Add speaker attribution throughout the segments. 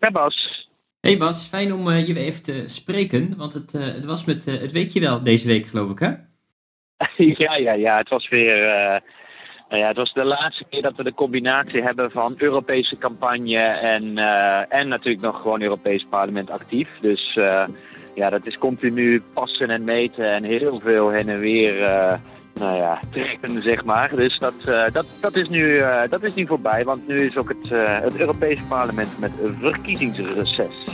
Speaker 1: Ja, Bas.
Speaker 2: Hey Bas, fijn om uh, je weer even te spreken, want het, uh, het was met uh, het weekje wel deze week, geloof ik, hè?
Speaker 1: ja, ja, ja. Het was weer. Nou ja, het was de laatste keer dat we de combinatie hebben van Europese campagne en, en natuurlijk nog gewoon Europees parlement actief. Dus ja, dat is continu passen en meten en heel veel heen en weer nou ja, trekken, zeg maar. Dus dat, uh, dat, dat, is nu, uh, dat is nu voorbij, want nu is ook het, uh, het Europese parlement met een verkiezingsreces.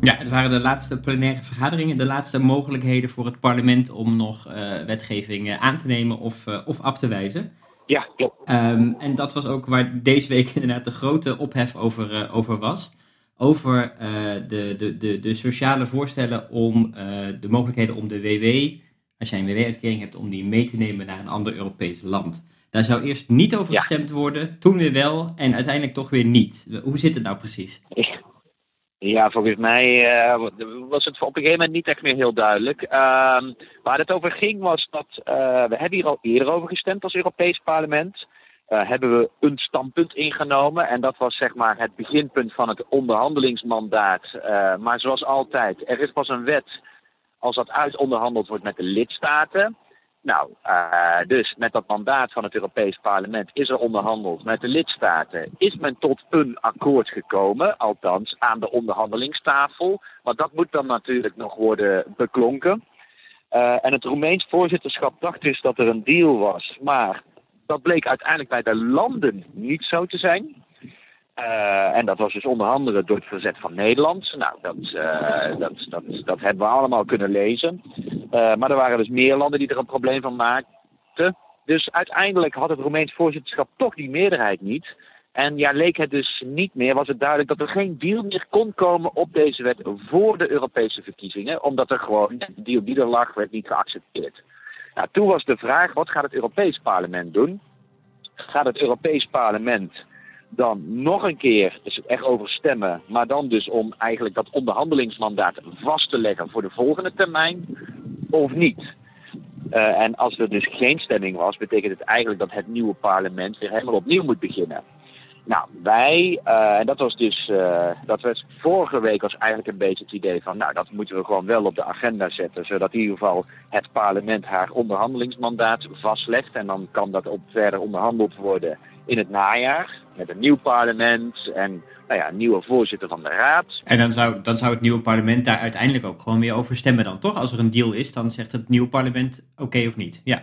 Speaker 2: Ja, het waren de laatste plenaire vergaderingen, de laatste mogelijkheden voor het parlement om nog wetgeving aan te nemen of, of af te wijzen.
Speaker 1: Ja, klopt.
Speaker 2: Um, en dat was ook waar deze week inderdaad de grote ophef over, over was over uh, de, de, de, de sociale voorstellen om uh, de mogelijkheden om de WW, als jij een WW-uitkering hebt, om die mee te nemen naar een ander Europees land. Daar zou eerst niet over gestemd worden, toen weer wel en uiteindelijk toch weer niet. Hoe zit het nou precies?
Speaker 1: Ja, volgens mij uh, was het op een gegeven moment niet echt meer heel duidelijk. Ehm, waar het over ging was dat we hebben hier al eerder over gestemd als Europees parlement uh, hebben we een standpunt ingenomen. En dat was zeg maar het beginpunt van het onderhandelingsmandaat. Uh, maar zoals altijd, er is pas een wet als dat uitonderhandeld wordt met de lidstaten. Nou, uh, dus met dat mandaat van het Europees Parlement is er onderhandeld met de lidstaten. Is men tot een akkoord gekomen, althans aan de onderhandelingstafel. Maar dat moet dan natuurlijk nog worden beklonken. En het Roemeens voorzitterschap dacht dus dat er een deal was. Maar dat bleek uiteindelijk bij de landen niet zo te zijn. Uh, en dat was dus onder andere door het verzet van Nederland. Nou, dat, uh, dat, dat, dat hebben we allemaal kunnen lezen. Uh, maar er waren dus meer landen die er een probleem van maakten. Dus uiteindelijk had het Roemeens voorzitterschap toch die meerderheid niet. En ja, leek het dus niet meer, was het duidelijk dat er geen deal meer kon komen op deze wet voor de Europese verkiezingen. Omdat er gewoon, de deal die er lag, werd niet geaccepteerd. Nou, toen was de vraag, wat gaat het Europees Parlement doen? Gaat het Europees Parlement dan nog een keer dus echt over stemmen, maar dan dus om eigenlijk dat onderhandelingsmandaat vast te leggen voor de volgende termijn, of niet? Uh, en als er dus geen stemming was, betekent het eigenlijk dat het nieuwe parlement weer helemaal opnieuw moet beginnen. Nou, wij, uh, en dat was dus, uh, dat was vorige week was eigenlijk een beetje het idee van, nou, dat moeten we gewoon wel op de agenda zetten, zodat in ieder geval het parlement haar onderhandelingsmandaat vastlegt. En dan kan dat op verder onderhandeld worden in het najaar, met een nieuw parlement en nou ja, een nieuwe voorzitter van de raad.
Speaker 2: En dan zou, dan zou het nieuwe parlement daar uiteindelijk ook gewoon weer over stemmen dan, toch? Als er een deal is, dan zegt het nieuwe parlement oké of niet. Ja.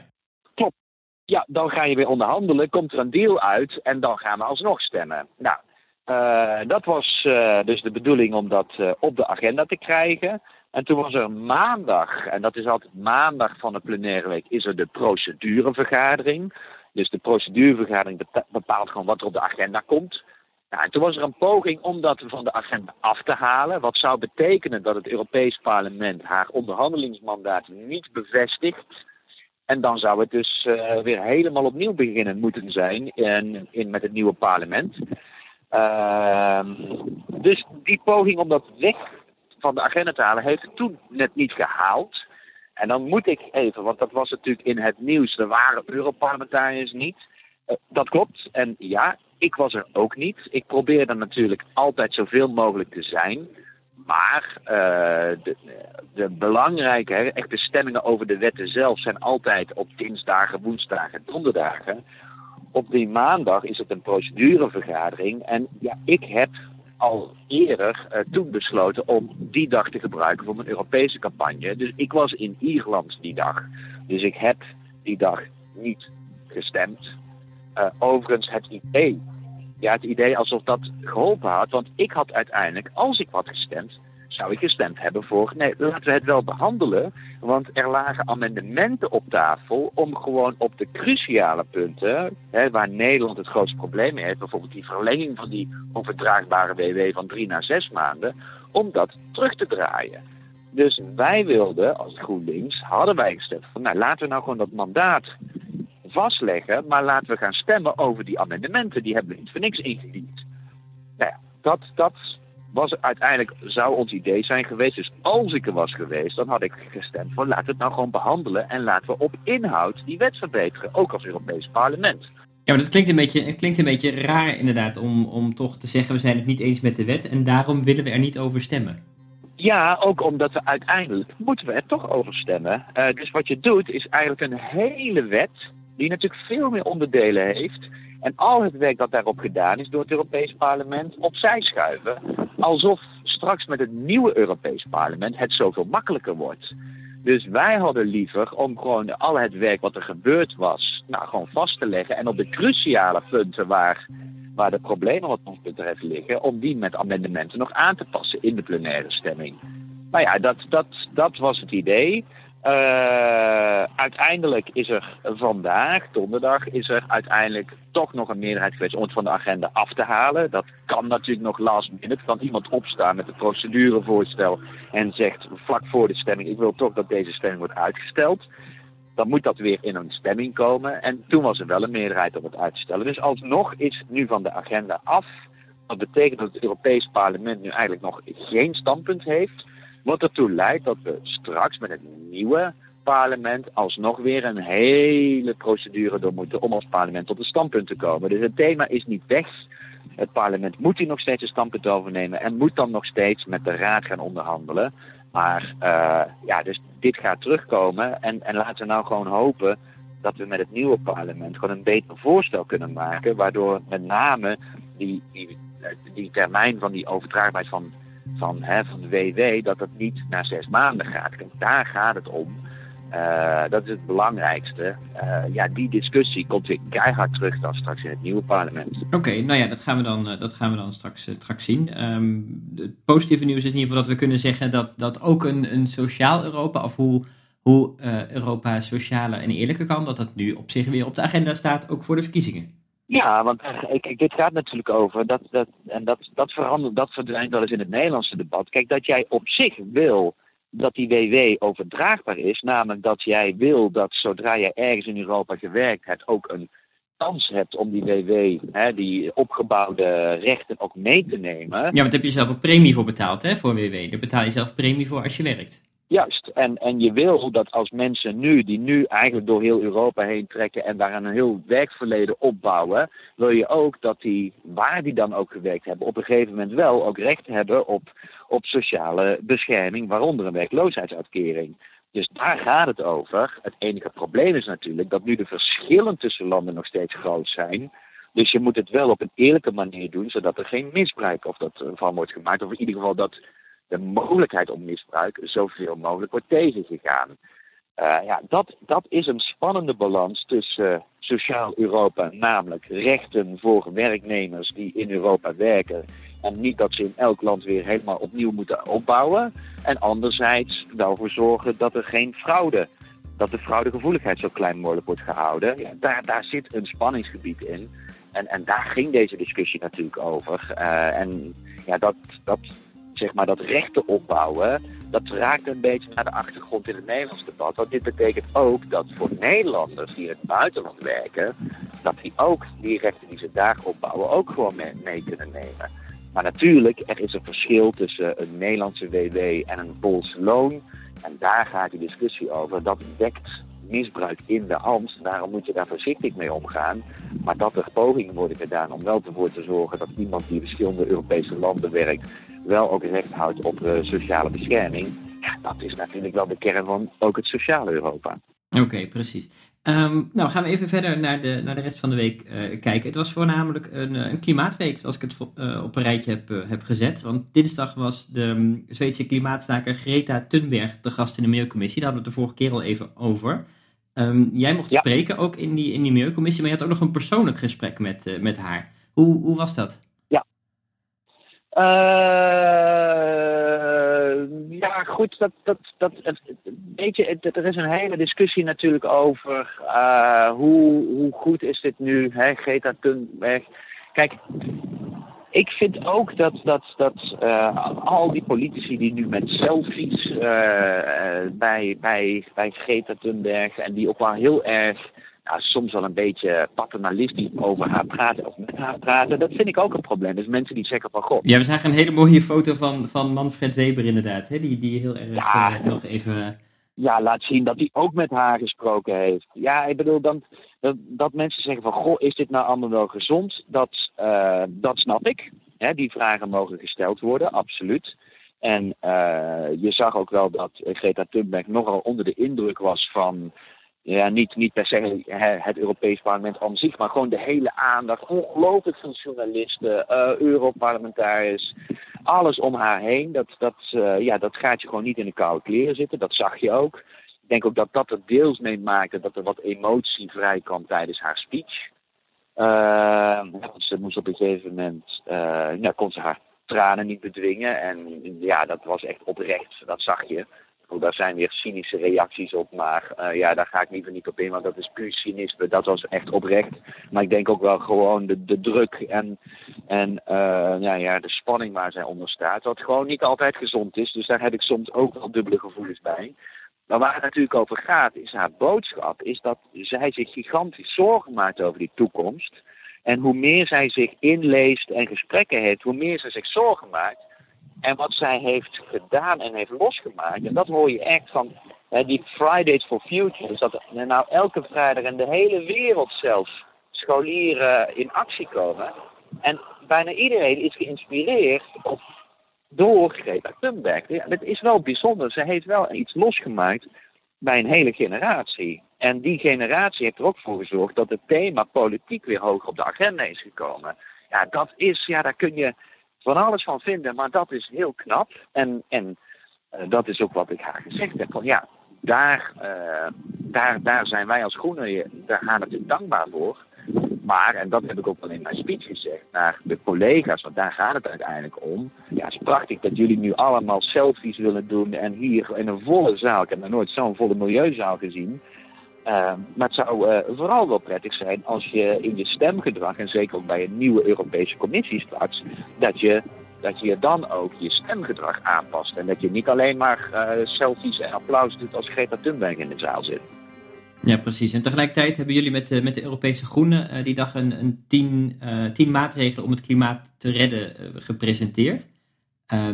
Speaker 1: Ja, dan ga je weer onderhandelen, komt er een deal uit en dan gaan we alsnog stemmen. Nou, uh, dat was uh, dus de bedoeling om dat uh, op de agenda te krijgen. En toen was er maandag, en dat is altijd maandag van de plenaire week, is er de procedurevergadering. Dus de procedurevergadering bepaalt gewoon wat er op de agenda komt. Nou, en toen was er een poging om dat van de agenda af te halen. Wat zou betekenen dat het Europees Parlement haar onderhandelingsmandaat niet bevestigt. En dan zou het dus uh, weer helemaal opnieuw beginnen moeten zijn in, met het nieuwe parlement. Uh, dus die poging om dat weg van de agenda te halen heeft het toen net niet gehaald. En dan moet ik even, want dat was natuurlijk in het nieuws, er waren Europarlementariërs niet. Uh, dat klopt. En ja, ik was er ook niet. Ik probeerde natuurlijk altijd zoveel mogelijk te zijn. Maar uh, de, de, belangrijke, echte stemmingen over de wetten zelf zijn altijd op dinsdagen, woensdagen en donderdagen. Op die maandag is het een procedurevergadering. En ja, ik heb al eerder uh, toen besloten om die dag te gebruiken voor mijn Europese campagne. Dus ik was in Ierland die dag. Dus ik heb die dag niet gestemd. Uh, overigens, het idee ja, het idee alsof dat geholpen had. Want ik had uiteindelijk, als ik had gestemd, zou ik gestemd hebben voor. Nee, laten we het wel behandelen. Want er lagen amendementen op tafel om gewoon op de cruciale punten, hè, waar Nederland het grootste probleem heeft, bijvoorbeeld die verlenging van die onverdraagbare WW van drie naar zes maanden, om dat terug te draaien. Dus wij wilden, als GroenLinks, hadden wij gestemd van, nou laten we nou gewoon dat mandaat vastleggen, maar laten we gaan stemmen over die amendementen. Die hebben we niet voor niks ingediend. Nou ja, dat, dat was uiteindelijk, zou ons idee zijn geweest. Dus als ik er was geweest, dan had ik gestemd voor laten we het nou gewoon behandelen. En laten we op inhoud die wet verbeteren. Ook als Europees parlement.
Speaker 2: Ja, maar dat klinkt een beetje, het klinkt een beetje raar inderdaad om, om toch te zeggen we zijn het niet eens met de wet en daarom willen we er niet over stemmen.
Speaker 1: Ja, ook omdat we uiteindelijk moeten we er toch over stemmen. Uh, dus wat je doet is eigenlijk een hele wet die natuurlijk veel meer onderdelen heeft. En al het werk dat daarop gedaan is door het Europees Parlement opzij schuiven. Alsof straks met het nieuwe Europees Parlement het zoveel makkelijker wordt. Dus wij hadden liever om gewoon al het werk wat er gebeurd was, nou gewoon vast te leggen. En op de cruciale punten waar, waar de problemen wat ons betreft liggen, om die met amendementen nog aan te passen in de plenaire stemming. Nou ja, dat, dat, dat was het idee. Uh, uiteindelijk is er vandaag, donderdag, is er uiteindelijk toch nog een meerderheid geweest om het van de agenda af te halen. Dat kan natuurlijk nog last minute. Kan iemand opstaan met het procedurevoorstel en zegt vlak voor de stemming: Ik wil toch dat deze stemming wordt uitgesteld. Dan moet dat weer in een stemming komen. En toen was er wel een meerderheid om het uit te stellen. Dus alsnog is het nu van de agenda af. Dat betekent dat het Europees Parlement nu eigenlijk nog geen standpunt heeft. Wat ertoe leidt dat we straks met het nieuwe parlement alsnog weer een hele procedure door moeten om als parlement tot een standpunt te komen. Dus het thema is niet weg. Het parlement moet hier nog steeds een standpunt overnemen en moet dan nog steeds met de raad gaan onderhandelen. Maar uh, ja, dus dit gaat terugkomen en, en laten we nou gewoon hopen dat we met het nieuwe parlement gewoon een beter voorstel kunnen maken, waardoor met name die, die, die termijn van die overdraagbaarheid van van, van de WW, dat het niet naar zes maanden gaat. Daar gaat het om. Uh, dat is het belangrijkste. Uh, ja, die discussie komt weer keihard terug dan straks in het nieuwe parlement.
Speaker 2: Oké, nou ja, dat gaan we dan, uh, dat gaan we dan straks, straks zien. Um, het positieve nieuws is in ieder geval dat we kunnen zeggen dat, dat ook een, een sociaal Europa, of hoe, hoe Europa socialer en eerlijker kan, dat dat nu op zich weer op de agenda staat, ook voor de verkiezingen.
Speaker 1: Ja, want kijk, dit gaat natuurlijk over, dat, dat, en dat, dat verandert, dat verdwijnt wel eens in het Nederlandse debat. Kijk, dat jij op zich wil dat die WW overdraagbaar is, namelijk dat jij wil dat zodra jij ergens in Europa gewerkt hebt, ook een kans hebt om die WW, hè, die opgebouwde rechten ook mee te nemen. Ja,
Speaker 2: want heb je zelf ook premie voor betaald, hè, voor WW. Daar betaal je zelf premie voor als je werkt.
Speaker 1: Juist, en, en je wil dat als mensen nu, die nu eigenlijk door heel Europa heen trekken en daar een heel werkverleden opbouwen, wil je ook dat die, waar die dan ook gewerkt hebben, op een gegeven moment wel ook recht hebben op, op sociale bescherming, waaronder een werkloosheidsuitkering. Dus daar gaat het over. Het enige probleem is natuurlijk dat nu de verschillen tussen landen nog steeds groot zijn. Dus je moet het wel op een eerlijke manier doen, zodat er geen misbruik of dat van wordt gemaakt. Of in ieder geval dat de mogelijkheid om misbruik zoveel mogelijk wordt tegengegaan. Uh, ja, dat, dat is een spannende balans tussen sociaal Europa, namelijk rechten voor werknemers die in Europa werken. En niet dat ze in elk land weer helemaal opnieuw moeten opbouwen. En anderzijds wel voor zorgen dat er geen fraude, dat de fraudegevoeligheid zo klein mogelijk wordt gehouden. Daar, daar zit een spanningsgebied in. En, en daar ging deze discussie natuurlijk over. Uh, en ja, dat, dat, zeg maar, dat rechten opbouwen, dat raakt een beetje naar de achtergrond in het Nederlands debat. Want dit betekent ook dat voor Nederlanders die in het buitenland werken, dat die ook die rechten die ze daar opbouwen ook gewoon mee, kunnen nemen. Maar natuurlijk, er is een verschil tussen een Nederlandse WW en een Poolse loon. En daar gaat die discussie over. Dat wekt misbruik in de hand. Daarom moet je daar voorzichtig mee omgaan. Maar dat er pogingen worden gedaan om wel ervoor te zorgen dat iemand die in verschillende Europese landen werkt, wel ook recht houdt op uh, sociale bescherming. Ja, dat is natuurlijk wel de kern van ook het sociale Europa.
Speaker 2: Oké, precies. Um, nou, gaan we even verder naar de, naar de rest van de week uh, kijken. Het was voornamelijk een, eh, een klimaatweek, zoals ik het op een rijtje heb, heb gezet. Want dinsdag was de um, Zweedse klimaatstaker Greta Thunberg de gast in de Milieucommissie. Daar hadden we het de vorige keer al even over. Um, jij mocht ja. spreken ook in die, in die Milieucommissie, maar je had ook nog een persoonlijk gesprek met, met haar. Hoe, hoe was dat?
Speaker 1: Uh, ja, goed, dat, dat, dat, het, weet je, er is een hele discussie natuurlijk over uh, hoe, hoe goed is dit nu, hè, Greta Thunberg. Kijk, ik vind ook dat, dat, dat uh, al die politici die nu met selfies uh, bij, bij, bij Greta Thunberg en die ook wel heel erg soms wel een beetje paternalistisch over haar praten of met haar praten. Dat vind ik ook een probleem. Dus mensen die zeggen van god.
Speaker 2: Ja, we zagen een hele mooie foto van, van Manfred Weber inderdaad. Hè? Die, die heel erg ja, nog even
Speaker 1: ja, laat zien dat hij ook met haar gesproken heeft. Ja, ik bedoel, dan, dat, dat mensen zeggen van, goh, is dit nou allemaal wel gezond? Dat, uh, dat snap ik. Hè, die vragen mogen gesteld worden, absoluut. En uh, je zag ook wel dat Greta Thunberg nogal onder de indruk was van ja, niet, niet per se het Europees Parlement aan zich, maar gewoon de hele aandacht. Ongelooflijk van journalisten, uh, Europarlementariërs, alles om haar heen. Dat, dat, uh, ja, dat gaat je gewoon niet in de koude kleren zitten. Dat zag je ook. Ik denk ook dat dat er deels mee maakte dat er wat emotie vrij kwam tijdens haar speech. Uh, ze moest op een gegeven moment, ja, kon ze haar tranen niet bedwingen. En ja, dat was echt oprecht, dat zag je. Daar zijn weer cynische reacties op, maar uh, ja, daar ga ik liever niet op in, want dat is puur cynisme. Dat was echt oprecht. Maar ik denk ook wel gewoon de, de druk en, en uh, ja, ja, de spanning waar zij onder staat, wat gewoon niet altijd gezond is. Dus daar heb ik soms ook wel dubbele gevoelens bij. Maar waar het natuurlijk over gaat, is haar boodschap, is dat zij zich gigantisch zorgen maakt over die toekomst. En hoe meer zij zich inleest en gesprekken heeft, hoe meer ze zich zorgen maakt. En wat zij heeft gedaan en heeft losgemaakt, en dat hoor je echt van hè, die Fridays for Future. Dat er nou elke vrijdag in de hele wereld zelfs scholieren in actie komen. En bijna iedereen is geïnspireerd op, door Greta Thunberg. Ja, dat is wel bijzonder. Ze heeft wel iets losgemaakt bij een hele generatie. En die generatie heeft er ook voor gezorgd dat het thema politiek weer hoger op de agenda is gekomen. Ja, dat is, ja, daar kun je van alles van vinden, maar dat is heel knap. En, en uh, dat is ook wat ik haar gezegd heb. Van ja, daar, uh, daar, daar zijn wij als Groenen, daar gaan we dankbaar voor. Maar, en dat heb ik ook wel in mijn speech gezegd, naar de collega's, want daar gaat het uiteindelijk om. Ja, het is prachtig dat jullie nu allemaal selfies willen doen en hier in een volle zaal, ik heb nog nooit zo'n volle milieuzaal gezien. Uh, maar het zou uh, vooral wel prettig zijn als je in je stemgedrag, en zeker ook bij een nieuwe Europese Commissie straks, dat je, dat je dan ook je stemgedrag aanpast. En dat je niet alleen maar uh, selfies en applaus doet als Greta Thunberg in de zaal zit.
Speaker 2: Ja, precies. En tegelijkertijd hebben jullie met, met de Europese Groenen die dag een, een tien, tien maatregelen om het klimaat te redden gepresenteerd.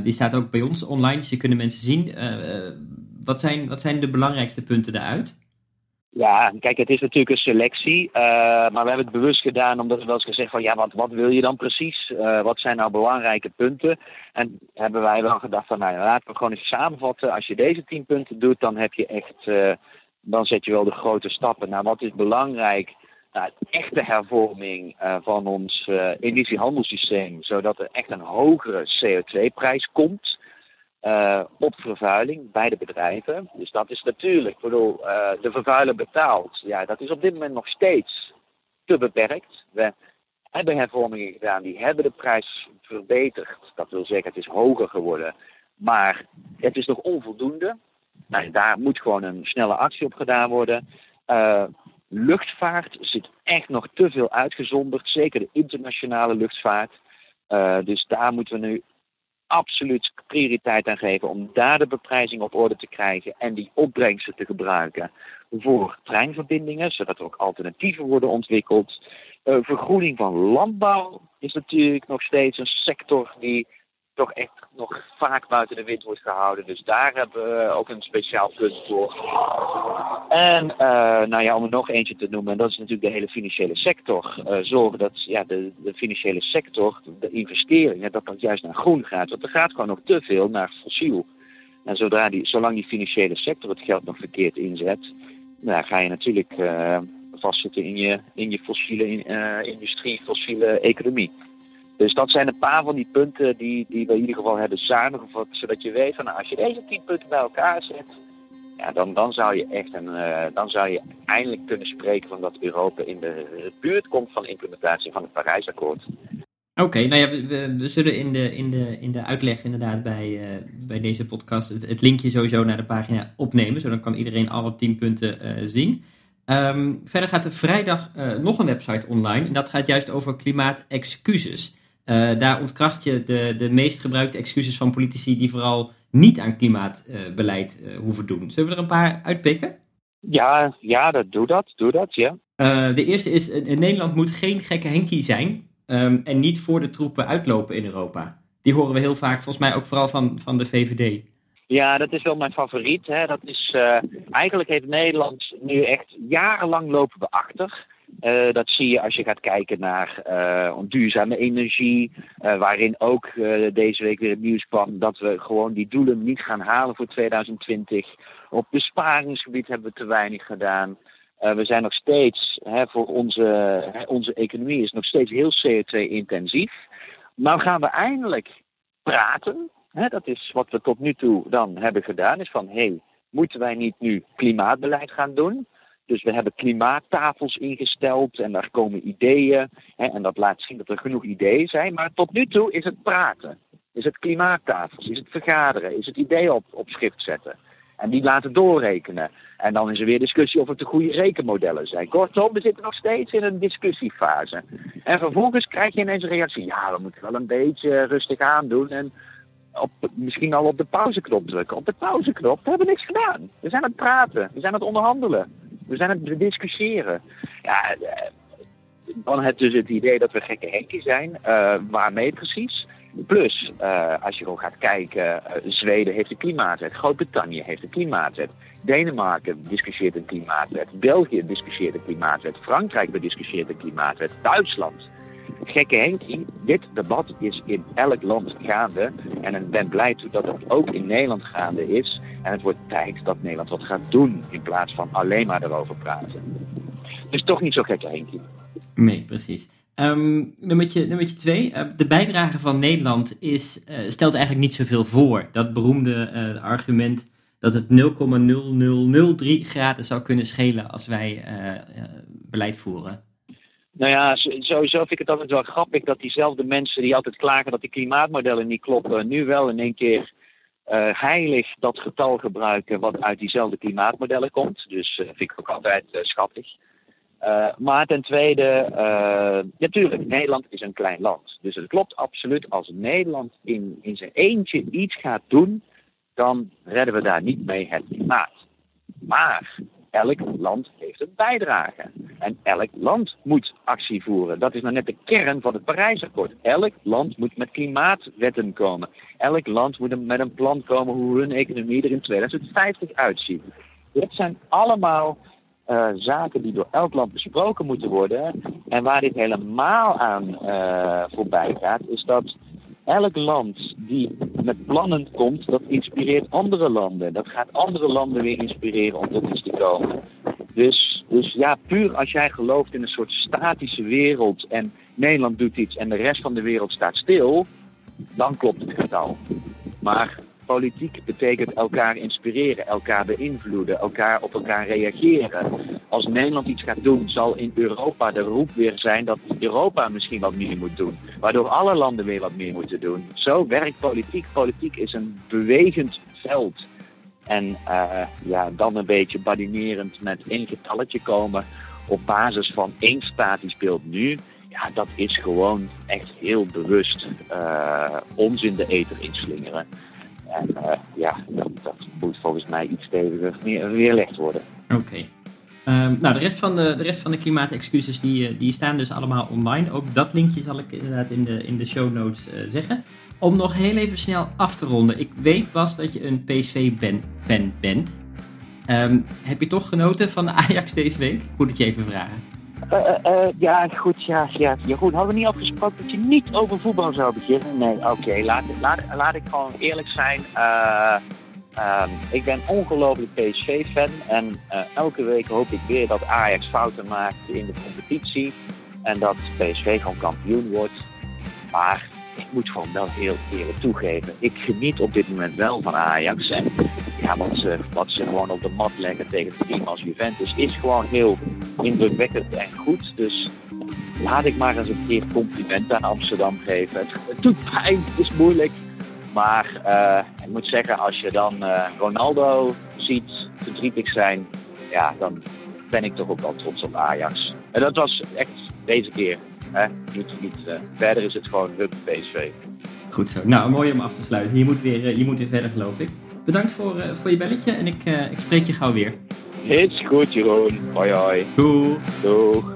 Speaker 2: die staat ook bij ons online, dus je kunnen mensen zien. wat, zijn, wat zijn de belangrijkste punten daaruit?
Speaker 1: Ja, kijk, het is natuurlijk een selectie. Uh, maar we hebben het bewust gedaan omdat we wel eens gezegd van ja, wat, wat wil je dan precies? Uh, wat zijn nou belangrijke punten? En hebben wij wel gedacht van nou laten we gewoon eens samenvatten. Als je deze tien punten doet, dan heb je echt, uh, dan zet je wel de grote stappen. Nou, wat is belangrijk? Nou, echte hervorming van ons emissiehandelssysteem, zodat er echt een hogere CO2-prijs komt. Uh, op vervuiling bij de bedrijven. Dus dat is natuurlijk, ik bedoel, uh, de vervuiler betaalt. Ja, dat is op dit moment nog steeds te beperkt. We hebben hervormingen gedaan, die hebben de prijs verbeterd. Dat wil zeggen, het is hoger geworden. Maar het is nog onvoldoende. Nou, daar moet gewoon een snelle actie op gedaan worden. Uh, luchtvaart zit echt nog te veel uitgezonderd, zeker de internationale luchtvaart. dus daar moeten we nu absoluut prioriteit aan geven om daar de beprijzing op orde te krijgen en die opbrengsten te gebruiken voor treinverbindingen, zodat er ook alternatieven worden ontwikkeld. Uh, vergroening van landbouw is natuurlijk nog steeds een sector die toch echt nog vaak buiten de wind wordt gehouden. Dus daar hebben we ook een speciaal punt voor. En uh, nou ja, om er nog eentje te noemen, dat is natuurlijk de hele financiële sector. Uh, zorgen dat ja, de, de financiële sector, de investeringen, dat dat juist naar groen gaat. Want er gaat gewoon nog te veel naar fossiel. En zodra die, zolang die financiële sector het geld nog verkeerd inzet, nou, ga je natuurlijk uh, vastzitten in je, in je fossiele industrie, fossiele economie. Dus dat zijn een paar van die punten die, die we in ieder geval hebben samengevat. Zodat je weet van nou, als je deze tien punten bij elkaar zet, ja, dan, dan zou je echt een, uh, dan zou je eindelijk kunnen spreken van dat Europa in de buurt komt van de implementatie van het Parijsakkoord.
Speaker 2: Oké, nou ja, we, we, zullen in de, in, de, in de uitleg inderdaad bij, uh, bij deze podcast het, linkje sowieso naar de pagina opnemen. Zodat kan iedereen alle tien punten uh, zien. Um, verder gaat er vrijdag nog een website online en dat gaat juist over klimaatexcuses. Uh, daar ontkracht je de, de meest gebruikte excuses van politici die vooral niet aan klimaatbeleid uh, hoeven doen. Zullen we er een paar uitpikken?
Speaker 1: Ja, ja dat, doe dat, doe dat, ja.
Speaker 2: de eerste is, in Nederland moet geen gekke Henkie zijn ehm, en niet voor de troepen uitlopen in Europa. Die horen we heel vaak, volgens mij ook vooral van, van de VVD.
Speaker 1: Ja, dat is wel mijn favoriet. Hè. Dat is, eigenlijk heeft Nederland nu echt jarenlang lopen we achter. Uh, dat zie je als je gaat kijken naar uh, duurzame energie, waarin ook deze week weer het nieuws kwam dat we gewoon die doelen niet gaan halen voor 2020. Op besparingsgebied hebben we te weinig gedaan. we zijn nog steeds, hè, voor onze, hè, onze economie is nog steeds heel CO2-intensief. Nou gaan we eindelijk praten dat is wat we tot nu toe dan hebben gedaan. Is van, hé, hey, moeten wij niet nu klimaatbeleid gaan doen? Dus we hebben klimaattafels ingesteld en daar komen ideeën. Hè, en dat laat zien dat er genoeg ideeën zijn. Maar tot nu toe is het praten. Is het klimaattafels? Is het vergaderen? Is het ideeën op, op schrift zetten? En die laten doorrekenen. En dan is er weer discussie of het de goede rekenmodellen zijn. Kortom, we zitten nog steeds in een discussiefase. En vervolgens krijg je ineens een reactie. Ja, we moeten wel een beetje rustig aandoen. En op, misschien al op de pauzeknop drukken. Op de pauzeknop, we hebben niks gedaan. We zijn aan het praten, we zijn aan het onderhandelen, we zijn aan het discussiëren. Ja, eh, dan heb dus het idee dat we gekke henkie zijn. Uh, waarmee precies? Plus, uh, als je gewoon gaat kijken, Zweden heeft een klimaatwet, Groot-Brittannië heeft een klimaatwet, Denemarken discussieert een klimaatwet, België discussieert een klimaatwet, Frankrijk bediscussieert een klimaatwet, Duitsland gekke Henkie, dit debat is in elk land gaande. En ik ben blij dat het ook in Nederland gaande is. En het wordt tijd dat Nederland wat gaat doen in plaats van alleen maar erover praten. Dus toch niet zo gekke Henkie.
Speaker 2: Nee, precies. Um, nummertje, nummertje twee. Uh, de bijdrage van Nederland is, uh, stelt eigenlijk niet zoveel voor. Dat beroemde uh, argument dat het 0,0003 graden zou kunnen schelen als wij beleid voeren.
Speaker 1: Nou ja, sowieso vind ik het altijd wel grappig dat diezelfde mensen die altijd klagen dat die klimaatmodellen niet kloppen, nu wel in één keer uh, heilig dat getal gebruiken wat uit diezelfde klimaatmodellen komt. Dus uh, vind ik ook altijd uh, schattig. maar ten tweede, natuurlijk, Nederland is een klein land. Dus het klopt absoluut, als Nederland in, in zijn eentje iets gaat doen, dan redden we daar niet mee het klimaat. Maar elk land heeft een bijdrage. En elk land moet actie voeren. Dat is nou net de kern van het Parijsakkoord. Elk land moet met klimaatwetten komen. Elk land moet met een plan komen hoe hun economie er in 2050 uitziet. Dit zijn allemaal uh, zaken die door elk land besproken moeten worden. En waar dit helemaal aan uh, voorbij gaat, is dat elk land die met plannen komt, dat inspireert andere landen. Dat gaat andere landen weer inspireren om tot iets te komen. Dus, dus ja, puur als jij gelooft in een soort statische wereld en Nederland doet iets en de rest van de wereld staat stil, dan klopt het getal. Maar Politiek betekent elkaar inspireren, elkaar beïnvloeden, elkaar op elkaar reageren. Als Nederland iets gaat doen, zal in Europa de roep weer zijn dat Europa misschien wat meer moet doen. Waardoor alle landen weer wat meer moeten doen. Zo werkt politiek. Politiek is een bewegend veld. En uh, ja, dan een beetje badinerend met één getalletje komen op basis van één statisch beeld nu. Ja, dat is gewoon echt heel bewust uh, ons in de eter inslingeren. En uh, ja, dat, moet volgens mij iets steviger weerlegd worden.
Speaker 2: Oké. Um, nou, de rest van de, de, rest van de klimaatexcuses die, eh, die staan dus allemaal online. Ook dat linkje zal ik inderdaad in de, in de show notes uh, zeggen. Om nog heel even snel af te ronden. Ik weet Bas dat je een PSV-fan bent. Um, heb je toch genoten van de Ajax deze week? Moet ik je even vragen.
Speaker 1: Uh, uh, ja, goed, ja, ja. Jeroen, hadden we niet afgesproken dat je niet over voetbal zou beginnen? Nee, oké, laat, laat, ik gewoon eerlijk zijn. Uh, ik ben ongelooflijk PSV-fan en elke week hoop ik weer dat Ajax fouten maakt in de competitie. En dat PSV gewoon kampioen wordt. Maar ik moet gewoon wel heel eerlijk toegeven. Ik geniet op dit moment wel van Ajax. Ja, wat, ze, wat ze gewoon op de mat leggen tegen het team als Juventus is gewoon heel indrukwekkend en goed. Dus laat ik maar eens een keer compliment aan Amsterdam geven. Het, doet pijn, het is moeilijk. Maar uh, ik moet zeggen, als je dan uh, Ronaldo ziet verdrietig zijn, ja, dan ben ik toch ook wel trots op Ajax. En dat was echt deze keer Hè? Niet, uh, verder is het gewoon hup PSV.
Speaker 2: Goed zo. Nou, mooi om af te sluiten. Je moet weer, je moet weer verder, geloof ik. Bedankt voor, uh, voor je belletje en ik, ik spreek je gauw weer.
Speaker 1: Is goed, Jeroen. Hoi, hoi.
Speaker 2: Doeg.
Speaker 1: Doeg.